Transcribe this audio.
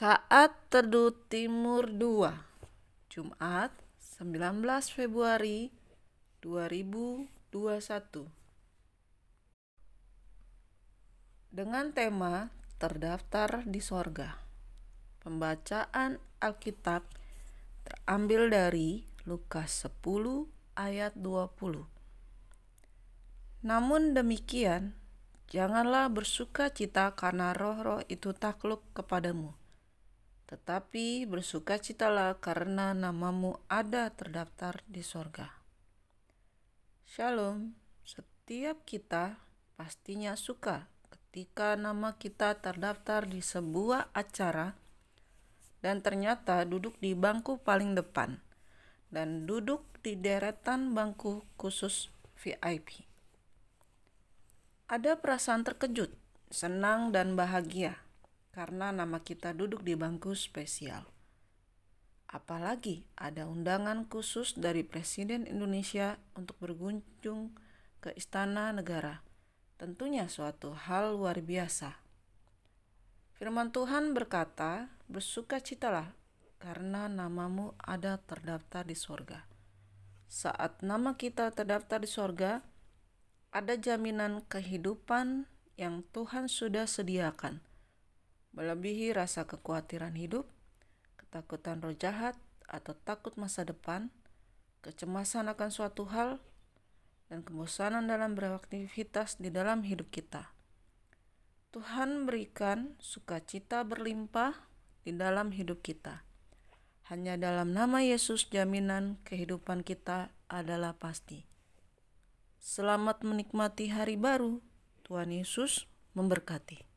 Saat Teduh Timur 2 Jumat 19 Februari 2021 Dengan tema Terdaftar di Sorga Pembacaan Alkitab terambil dari Lukas 10 ayat 20 Namun demikian, janganlah bersuka cita karena roh-roh itu takluk kepadamu tetapi bersukacitalah karena namamu ada terdaftar di sorga. Shalom, setiap kita pastinya suka ketika nama kita terdaftar di sebuah acara dan ternyata duduk di bangku paling depan dan duduk di deretan bangku khusus VIP. Ada perasaan terkejut, senang, dan bahagia karena nama kita duduk di bangku spesial. Apalagi ada undangan khusus dari Presiden Indonesia untuk berkunjung ke Istana Negara. Tentunya suatu hal luar biasa. Firman Tuhan berkata, Bersukacitalah karena namamu ada terdaftar di sorga. Saat nama kita terdaftar di sorga, ada jaminan kehidupan yang Tuhan sudah sediakan – melebihi rasa kekhawatiran hidup, ketakutan roh jahat atau takut masa depan, kecemasan akan suatu hal, dan kebosanan dalam beraktivitas di dalam hidup kita. Tuhan berikan sukacita berlimpah di dalam hidup kita. Hanya dalam nama Yesus jaminan kehidupan kita adalah pasti. Selamat menikmati hari baru. Tuhan Yesus memberkati.